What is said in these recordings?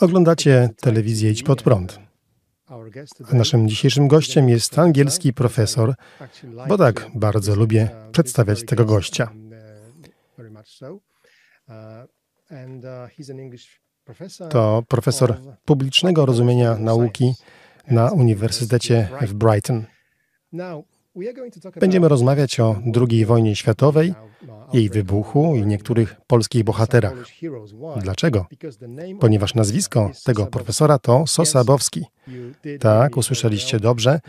Oglądacie telewizję Idź Pod Prąd. A naszym dzisiejszym gościem jest angielski profesor, bo tak bardzo lubię przedstawiać tego gościa. To profesor publicznego rozumienia nauki na Uniwersytecie w Brighton. Będziemy rozmawiać o II wojnie światowej, jej wybuchu i niektórych polskich bohaterach. Dlaczego? Ponieważ nazwisko tego profesora to Sosabowski. Tak, usłyszeliście dobrze.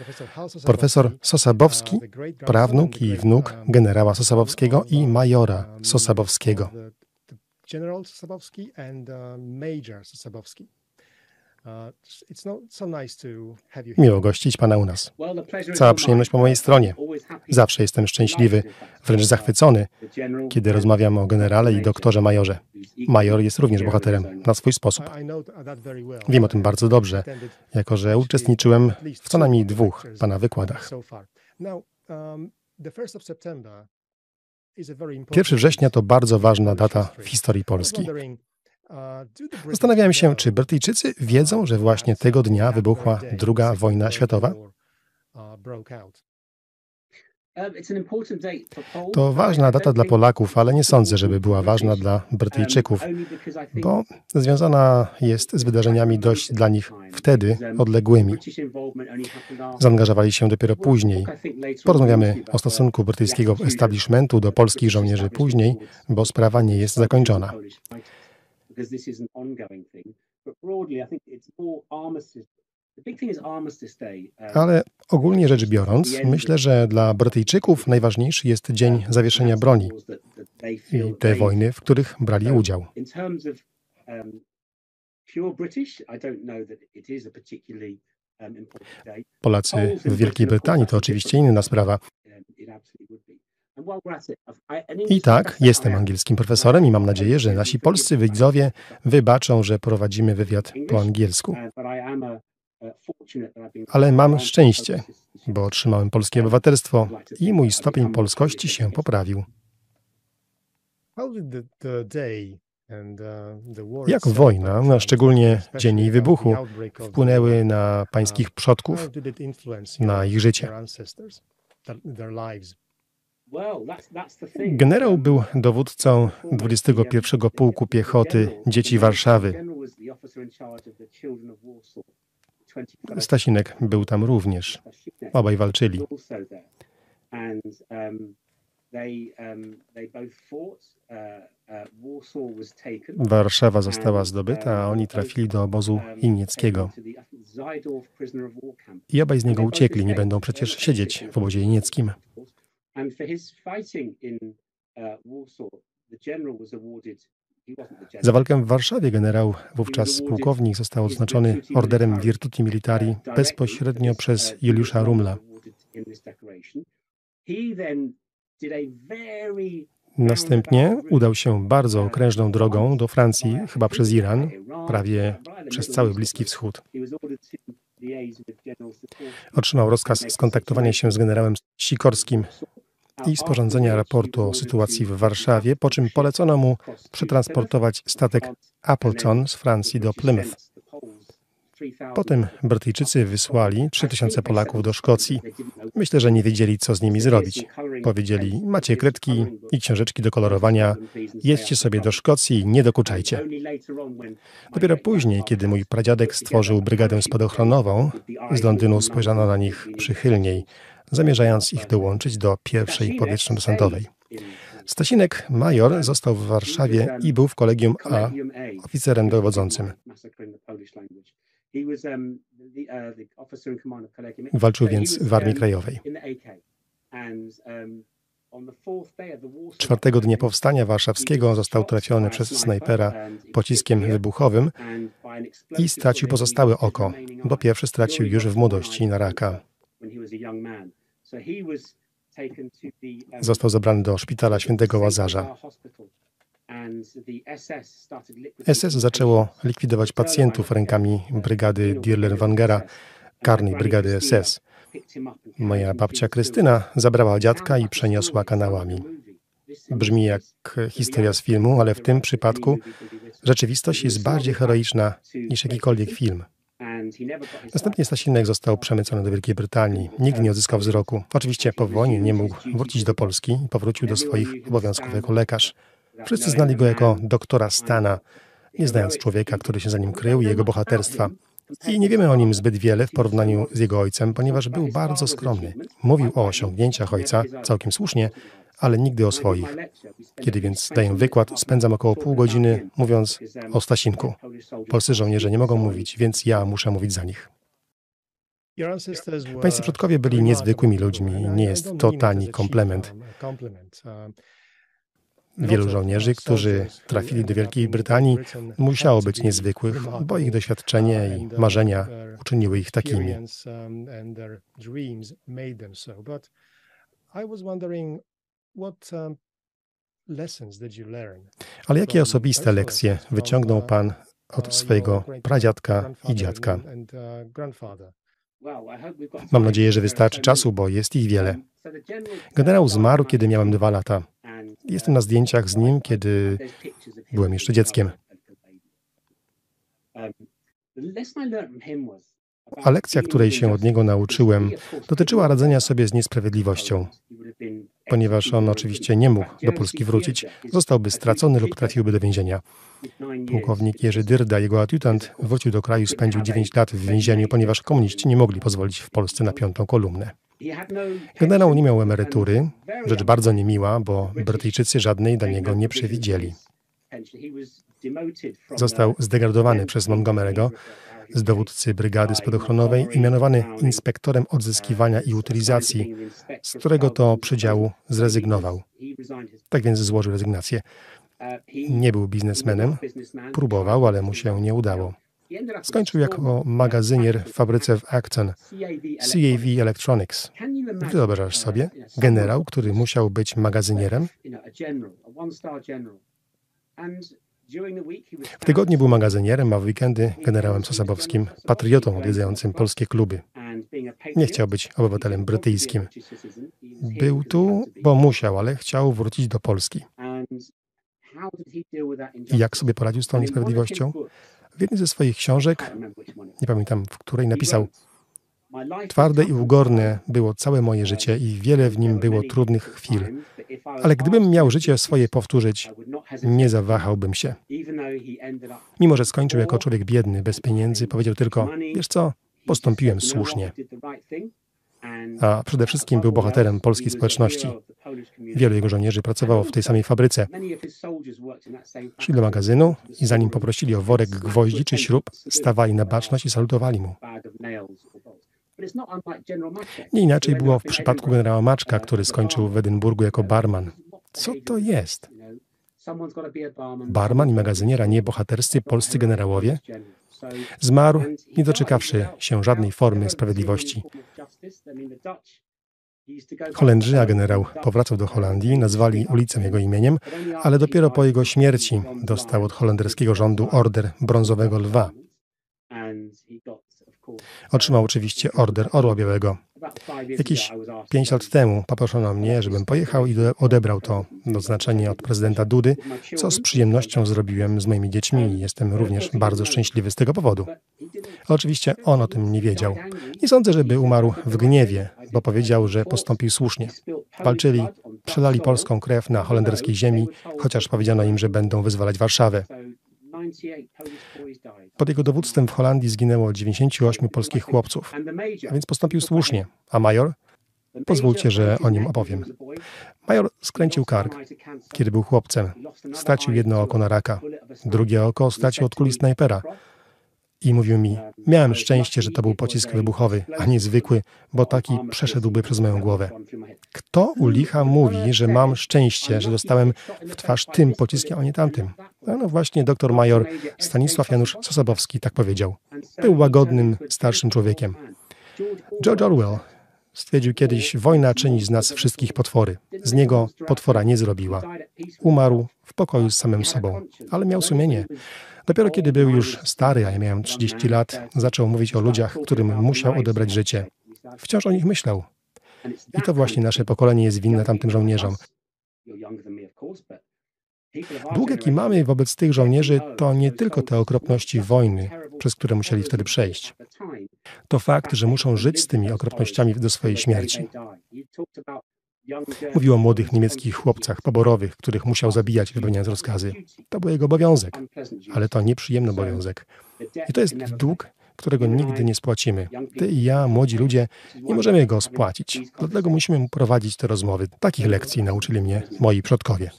Profesor Sosabowski, prawnuk i wnuk generała Sosabowskiego i majora Sosabowskiego. General Sosabowski and Major Sosabowski. Miło gościć Pana u nas. Cała przyjemność po mojej stronie. Zawsze jestem szczęśliwy, wręcz zachwycony, kiedy rozmawiam o generale i doktorze majorze. Major jest również bohaterem na swój sposób. Wiem o tym bardzo dobrze, jako że uczestniczyłem w co najmniej dwóch Pana wykładach. 1 września to bardzo ważna data w historii Polski. Zastanawiałem się, czy Brytyjczycy wiedzą, że właśnie tego dnia wybuchła II wojna światowa? To ważna data dla Polaków, ale nie sądzę, żeby była ważna dla Brytyjczyków, bo związana jest z wydarzeniami dość dla nich wtedy odległymi. Zaangażowali się dopiero później. Porozmawiamy o stosunku brytyjskiego establishmentu do polskich żołnierzy później, bo sprawa nie jest zakończona because this is an ongoing thing. But broadly, I think it's more armistice. Um, Ale ogólnie rzecz biorąc, myślę, że dla Brytyjczyków najważniejszy jest dzień zawieszenia broni i te wojny, w których brali udział. Um, um, Polacy w Wielkiej Brytanii to oczywiście inna sprawa. I tak, jestem angielskim profesorem i mam nadzieję, że nasi polscy widzowie wybaczą, że prowadzimy wywiad po angielsku. Ale mam szczęście, bo otrzymałem polskie obywatelstwo i mój stopień polskości się poprawił. Jak wojna, a szczególnie dzień jej wybuchu, wpłynęły na pańskich przodków, na ich życie? Generał był dowódcą 21 Pułku Piechoty Dzieci Warszawy. Stasinek był tam również. Obaj walczyli. Warszawa została zdobyta, a oni trafili do obozu Inieckiego. I obaj z niego uciekli, nie będą przecież siedzieć w obozie inieckim. And for his fighting in uh, Warsaw, the general was awarded za walkę w Warszawie generał, wówczas pułkownik, został odznaczony orderem Virtuti Militari bezpośrednio przez Juliusza Rumla. Następnie udał się bardzo okrężną drogą do Francji, chyba przez Iran, prawie przez cały Bliski Wschód. Otrzymał rozkaz skontaktowania się z generałem Sikorskim i sporządzenia raportu o sytuacji w Warszawie, po czym polecono mu przetransportować statek Appleton z Francji do Plymouth. Potem Brytyjczycy wysłali 3000 Polaków do Szkocji. Myślę, że nie wiedzieli, co z nimi zrobić. Powiedzieli: Macie kredki i książeczki do kolorowania, jedźcie sobie do Szkocji nie dokuczajcie. Dopiero później, kiedy mój pradziadek stworzył brygadę spadochronową, z Londynu spojrzano na nich przychylniej zamierzając ich dołączyć do pierwszej powietrzno-desantowej. Stasinek major został w Warszawie i był w kolegium A oficerem dowodzącym. Walczył więc w Armii Krajowej. Czwartego dnia powstania warszawskiego został trafiony przez snajpera pociskiem wybuchowym i stracił pozostałe oko, bo pierwszy stracił już w młodości na raka. Um, Został zabrany do szpitala świętego Łazarza. SS zaczęło likwidować pacjentów rękami brygady Dirler-Wangera, karnej brygady SS. Moja babcia Krystyna zabrała dziadka i przeniosła kanałami. Brzmi jak historia z filmu, ale w tym przypadku Rzeczywistość jest bardziej heroiczna niż jakikolwiek film. Następnie Stasinek został przemycony do Wielkiej Brytanii. Nigdy nie odzyskał wzroku. Oczywiście po wojnie nie mógł wrócić do Polski i powrócił do swoich obowiązków jako lekarz. Wszyscy znali go jako doktora Stana, nie znając człowieka, który się za nim krył i jego bohaterstwa. I nie wiemy o nim zbyt wiele w porównaniu z jego ojcem, ponieważ był bardzo skromny. Mówił o osiągnięciach ojca, całkiem słusznie, ale nigdy o swoich. Kiedy więc daję wykład, spędzam około pół godziny mówiąc o Stasinku. Polscy żołnierze nie mogą mówić, więc ja muszę mówić za nich. Pańscy przodkowie byli niezwykłymi ludźmi. Nie jest to tani komplement. Wielu żołnierzy, którzy trafili do Wielkiej Brytanii, musiało być niezwykłych, bo ich doświadczenie i marzenia uczyniły ich takimi. Ale jakie osobiste lekcje wyciągnął Pan od swojego pradziadka i dziadka? Mam nadzieję, że wystarczy czasu, bo jest ich wiele. Generał zmarł, kiedy miałem dwa lata. Jestem na zdjęciach z nim, kiedy byłem jeszcze dzieckiem. A lekcja, której się od niego nauczyłem, dotyczyła radzenia sobie z niesprawiedliwością. Ponieważ on oczywiście nie mógł do Polski wrócić, zostałby stracony lub trafiłby do więzienia. Pułkownik Jerzy Dyrda, jego adiutant, wrócił do kraju, spędził 9 lat w więzieniu, ponieważ komuniści nie mogli pozwolić w Polsce na piątą kolumnę. Generał nie miał emerytury, rzecz bardzo niemiła, bo Brytyjczycy żadnej dla niego nie przewidzieli. Został zdegradowany przez Montgomery'ego z dowódcy brygady spadochronowej i mianowany inspektorem odzyskiwania i utylizacji, z którego to przydziału zrezygnował. Tak więc złożył rezygnację. Nie był biznesmenem, próbował, ale mu się nie udało. Skończył jako magazynier w fabryce w Acton, CAV Electronics. Wyobrażasz sobie? Generał, który musiał być magazynierem? W tygodniu był magazynierem, a w weekendy generałem Sosabowskim, patriotą odwiedzającym polskie kluby. Nie chciał być obywatelem brytyjskim. Był tu, bo musiał, ale chciał wrócić do Polski. I jak sobie poradził z tą niesprawiedliwością? W jednej ze swoich książek, nie pamiętam w której, napisał: Twarde i ugorne było całe moje życie i wiele w nim było trudnych chwil. Ale gdybym miał życie swoje powtórzyć, nie zawahałbym się. Mimo, że skończył jako człowiek biedny, bez pieniędzy, powiedział tylko: Wiesz co, postąpiłem słusznie a przede wszystkim był bohaterem polskiej społeczności. Wielu jego żołnierzy pracowało w tej samej fabryce. Szli do magazynu i zanim poprosili o worek gwoździ czy śrub, stawali na baczność i salutowali mu. Nie inaczej było w przypadku generała Maczka, który skończył w Edynburgu jako barman. Co to jest? Barman i magazyniera nie bohaterscy polscy generałowie? Zmarł, nie doczekawszy się żadnej formy sprawiedliwości. Holendrzy, a generał powracał do Holandii, nazwali ulicę jego imieniem, ale dopiero po jego śmierci dostał od holenderskiego rządu order brązowego lwa. Otrzymał oczywiście order Orła Białego. Jakieś pięć lat temu poproszono mnie, żebym pojechał i odebrał to doznaczenie od prezydenta Dudy, co z przyjemnością zrobiłem z moimi dziećmi i jestem również bardzo szczęśliwy z tego powodu. Oczywiście on o tym nie wiedział. Nie sądzę, żeby umarł w gniewie, bo powiedział, że postąpił słusznie. Walczyli, przelali polską krew na holenderskiej ziemi, chociaż powiedziano im, że będą wyzwalać Warszawę. Pod jego dowództwem w Holandii zginęło 98 polskich chłopców, a więc postąpił słusznie. A major? Pozwólcie, że o nim opowiem. Major skręcił kark, kiedy był chłopcem. Stracił jedno oko na raka, drugie oko stracił od kuli snajpera. I mówił mi, miałem szczęście, że to był pocisk wybuchowy, a nie zwykły, bo taki przeszedłby przez moją głowę. Kto u licha mówi, że mam szczęście, że dostałem w twarz tym pociskiem, a nie tamtym? No, no właśnie doktor major Stanisław Janusz Sosobowski tak powiedział. Był łagodnym, starszym człowiekiem. George Orwell stwierdził kiedyś, wojna czyni z nas wszystkich potwory. Z niego potwora nie zrobiła. Umarł w pokoju z samym sobą, ale miał sumienie. Dopiero kiedy był już stary, a ja miałem 30 lat, zaczął mówić o ludziach, którym musiał odebrać życie. Wciąż o nich myślał. I to właśnie nasze pokolenie jest winne tamtym żołnierzom. Dług, jaki mamy wobec tych żołnierzy, to nie tylko te okropności wojny, przez które musieli wtedy przejść. To fakt, że muszą żyć z tymi okropnościami do swojej śmierci. Mówił o młodych niemieckich chłopcach poborowych, których musiał zabijać, wypełniając rozkazy. To był jego obowiązek, ale to nieprzyjemny obowiązek. I to jest dług, którego nigdy nie spłacimy. Ty i ja, młodzi ludzie, nie możemy go spłacić. Dlatego musimy prowadzić te rozmowy. Takich lekcji nauczyli mnie moi przodkowie.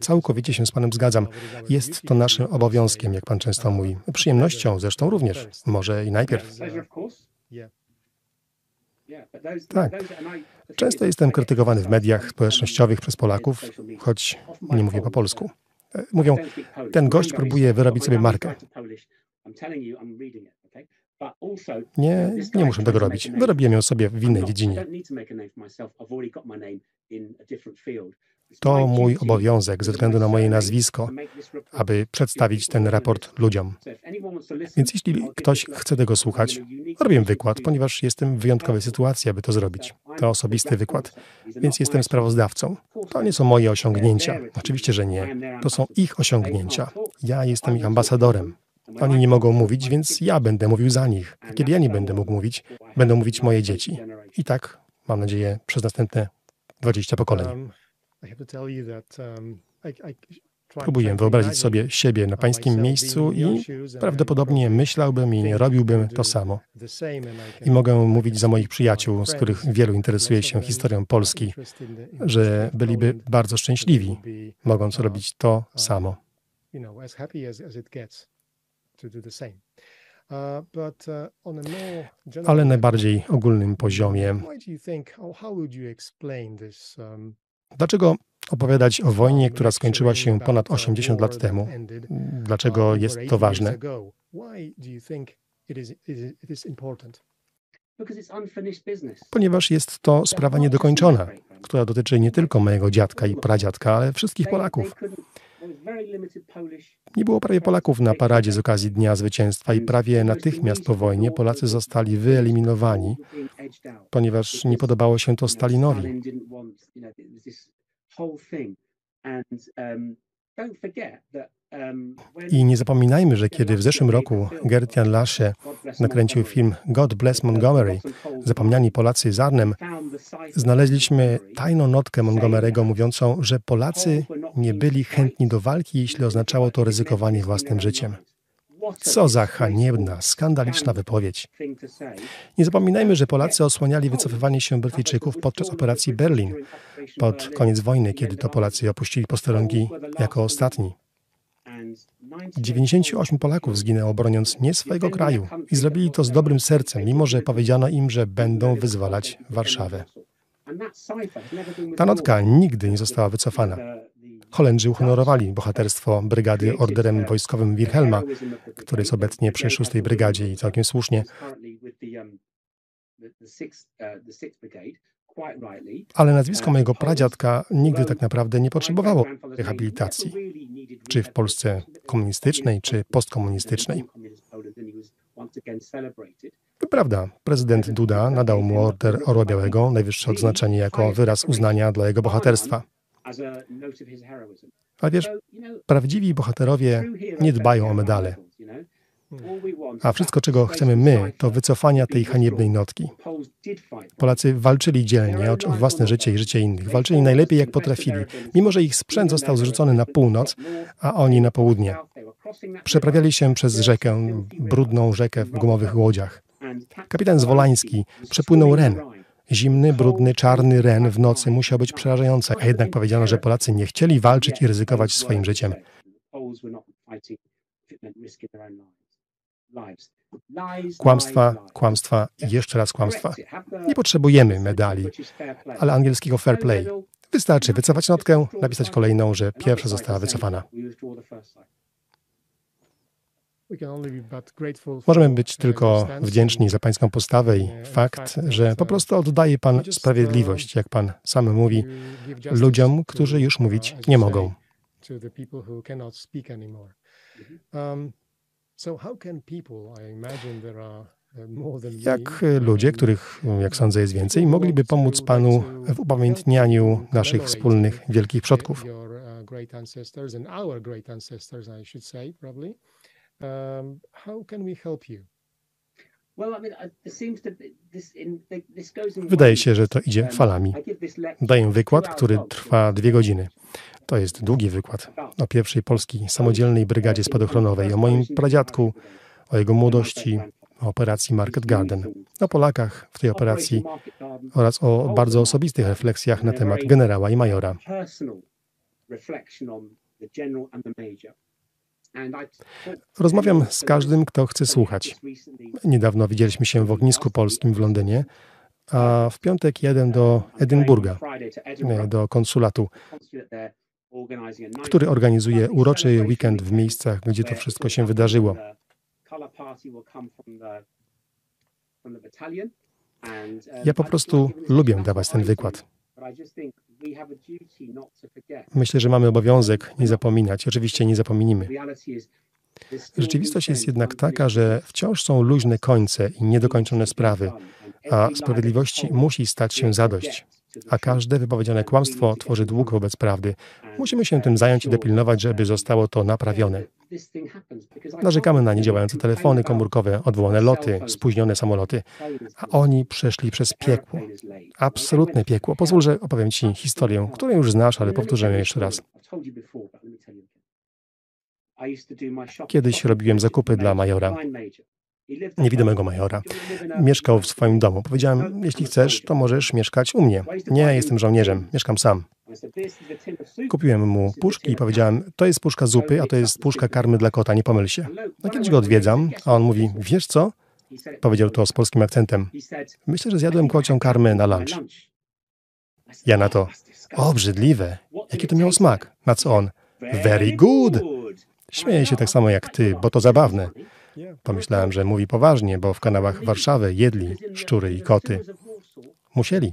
Całkowicie się z Panem zgadzam. Jest to naszym obowiązkiem, jak Pan często mówi. Przyjemnością zresztą również. Może i najpierw. Tak. Często jestem krytykowany w mediach społecznościowych przez Polaków, choć nie mówię po polsku. E, mówią, ten gość próbuje wyrobić sobie markę. Nie, nie muszę tego robić. Wyrobiłem ją sobie w innej dziedzinie. To mój obowiązek ze względu na moje nazwisko, aby przedstawić ten raport ludziom. Więc jeśli ktoś chce tego słuchać, robię wykład, ponieważ jestem w wyjątkowej sytuacji, aby to zrobić. To osobisty wykład, więc jestem sprawozdawcą. To nie są moje osiągnięcia. Oczywiście, że nie. To są ich osiągnięcia. Ja jestem ich ambasadorem. Oni nie mogą mówić, więc ja będę mówił za nich. Kiedy ja nie będę mógł mówić, będą mówić moje dzieci. I tak, mam nadzieję, przez następne 20 pokoleń. Próbuję wyobrazić sobie siebie na pańskim miejscu i prawdopodobnie myślałbym i robiłbym to samo. I mogę mówić za moich przyjaciół, z których wielu interesuje się historią Polski, że byliby bardzo szczęśliwi, mogąc robić to samo. Uh, uh, Ale na bardziej ogólnym poziomie, um, dlaczego opowiadać o wojnie, która skończyła się ponad 80 lat temu? Dlaczego jest to ważne? Ponieważ jest to sprawa niedokończona, która dotyczy nie tylko mojego dziadka i pradziadka, ale wszystkich Polaków. Nie było prawie Polaków na paradzie z okazji Dnia Zwycięstwa i prawie natychmiast po wojnie Polacy zostali wyeliminowani, ponieważ nie podobało się to Stalinowi. I nie zapominajmy, że kiedy w zeszłym roku Gertian Lasche nakręcił film God Bless Montgomery, zapomniani Polacy z Arnem, znaleźliśmy tajną notkę Montgomery'ego mówiącą, że Polacy nie byli chętni do walki, jeśli oznaczało to ryzykowanie własnym życiem. Co za haniebna, skandaliczna wypowiedź. Nie zapominajmy, że Polacy osłaniali wycofywanie się Brytyjczyków podczas operacji Berlin, pod koniec wojny, kiedy to Polacy opuścili posterunki jako ostatni. 98 Polaków zginęło broniąc nie swojego kraju i zrobili to z dobrym sercem, mimo że powiedziano im, że będą wyzwalać Warszawę. Ta notka nigdy nie została wycofana. Holendrzy uhonorowali bohaterstwo brygady orderem wojskowym Wilhelma, który jest obecnie przy 6 Brygadzie i całkiem słusznie. Ale nazwisko mojego pradziadka nigdy tak naprawdę nie potrzebowało rehabilitacji, czy w Polsce komunistycznej, czy postkomunistycznej. Prawda, prezydent Duda nadał mu order Orła Białego, najwyższe odznaczenie jako wyraz uznania dla jego bohaterstwa. Wiesz, prawdziwi bohaterowie nie dbają o medale. A wszystko, czego chcemy my, to wycofania tej haniebnej notki. Polacy walczyli dzielnie o własne życie i życie innych. Walczyli najlepiej, jak potrafili, mimo że ich sprzęt został zrzucony na północ, a oni na południe. Przeprawiali się przez rzekę, brudną rzekę w gumowych łodziach. Kapitan Zwolański przepłynął Ren, Zimny, brudny, czarny ren w nocy musiał być przerażający, a jednak powiedziano, że Polacy nie chcieli walczyć i ryzykować swoim życiem. Kłamstwa, kłamstwa i jeszcze raz kłamstwa. Nie potrzebujemy medali, ale angielskiego fair play. Wystarczy wycofać notkę, napisać kolejną, że pierwsza została wycofana. Możemy być tylko wdzięczni za Pańską postawę i fakt, że po prostu oddaje Pan sprawiedliwość, jak Pan sam mówi, ludziom, którzy już mówić nie mogą. Um, jak ludzie, których, jak sądzę, jest więcej, mogliby pomóc Panu w upamiętnianiu naszych wspólnych wielkich przodków? Um, how can we help you? Wydaje się, że to idzie Um, falami. Daję wykład, który trwa dwie godziny. To jest długi wykład o pierwszej polskiej samodzielnej brygadzie spadochronowej, o moim pradziadku, o jego młodości, o operacji Market Garden, o Polakach w tej operacji oraz o bardzo osobistych refleksjach na temat generała i majora. Rozmawiam z każdym, kto chce słuchać. Niedawno widzieliśmy się w ognisku polskim w Londynie, a w piątek jadę do Edynburga, e, do konsulatu, który organizuje uroczy weekend w miejscach, gdzie to wszystko się wydarzyło. Ja po prostu lubię dawać ten wykład. Myślę, że mamy obowiązek nie zapominać. Oczywiście nie zapominimy. Rzeczywistość jest jednak taka, że wciąż są luźne końce i niedokończone sprawy, a sprawiedliwości musi stać się zadość. A każde wypowiedziane kłamstwo tworzy dług wobec prawdy. Musimy się tym zająć i dopilnować, żeby zostało to naprawione. Narzekamy na niedziałające telefony komórkowe, odwołane loty, spóźnione samoloty, a oni przeszli przez piekło. Absolutne piekło. Pozwól, że opowiem Ci historię, którą już znasz, ale powtórzę ją jeszcze raz. Kiedyś robiłem zakupy dla majora, niewidomego majora. Mieszkał w swoim domu. Powiedziałem, jeśli chcesz, to możesz mieszkać u mnie. Nie, jestem żołnierzem, mieszkam sam. Kupiłem mu puszki i powiedziałem, to jest puszka zupy, a to jest puszka karmy dla kota, nie pomyl się. No kiedyś go odwiedzam, a on mówi, wiesz co? Powiedział to z polskim akcentem. Myślę, że zjadłem kocią karmę na lunch. Ja na to, o, brzydliwe. Jaki to miał smak? Na co on? Very good. Śmieję się tak samo jak ty, bo to zabawne. Pomyślałem, że mówi poważnie, bo w kanałach Warszawy jedli szczury i koty. Musieli.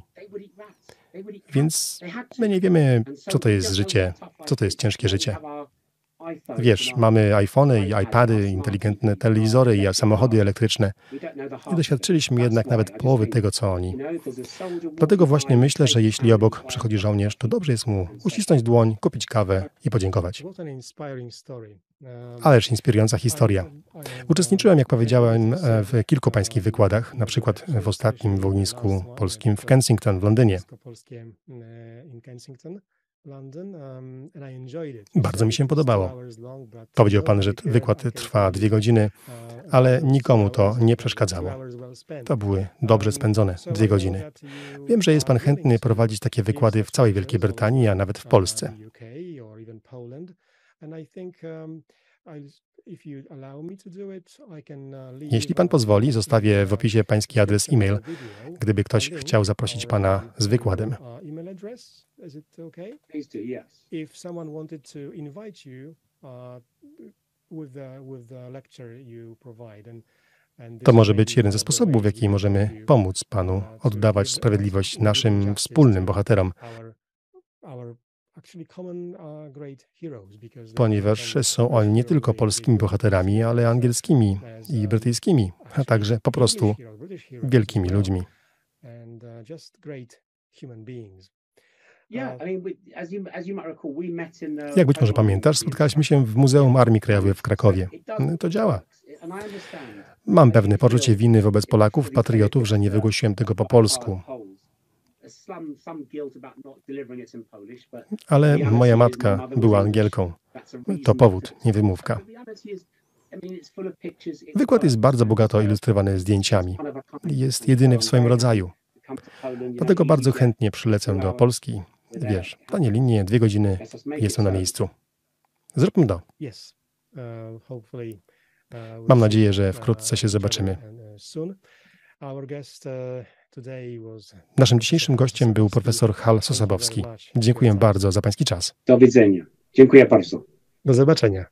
Więc my nie wiemy, co to jest życie, co to jest ciężkie życie. Wiesz, mamy iPhony i iPady, inteligentne telewizory i samochody elektryczne. Nie doświadczyliśmy jednak nawet połowy tego, co oni. Dlatego właśnie myślę, że jeśli obok przychodzi żołnierz, to dobrze jest mu uścisnąć dłoń, kupić kawę i podziękować. Ależ inspirująca historia. Uczestniczyłem, jak powiedziałem, w kilku pańskich wykładach, na przykład w ostatnim w ognisku polskim w Kensington w Londynie. Bardzo mi się podobało. Powiedział pan, że wykład trwa dwie godziny, ale nikomu to nie przeszkadzało. To były dobrze spędzone dwie godziny. Wiem, że jest pan chętny prowadzić takie wykłady w całej Wielkiej Brytanii, a nawet w Polsce. Jeśli pan pozwoli, zostawię w opisie pański adres e-mail, gdyby ktoś chciał zaprosić pana z wykładem. To może być jeden ze sposobów, w jaki możemy pomóc panu oddawać sprawiedliwość naszym wspólnym bohaterom ponieważ są oni nie tylko polskimi bohaterami, ale angielskimi i brytyjskimi, a także po prostu wielkimi ludźmi. Jak być może pamiętasz, spotkaliśmy się w Muzeum Armii Krajowej w Krakowie. To działa. Mam pewne poczucie winy wobec Polaków, patriotów, że nie wygłosiłem tego po polsku. Ale moja matka była Angielką. To powód, nie wymówka. Wykład jest bardzo bogato ilustrowany zdjęciami. Jest jedyny w swoim rodzaju. Dlatego bardzo chętnie przylecę do Polski. Wiesz, tanie linie, dwie godziny, jestem na miejscu. Zróbmy to. Mam nadzieję, że wkrótce się zobaczymy. Naszym dzisiejszym gościem był profesor Hal Sosabowski. Dziękuję bardzo za pański czas. Do widzenia. Dziękuję bardzo. Do zobaczenia.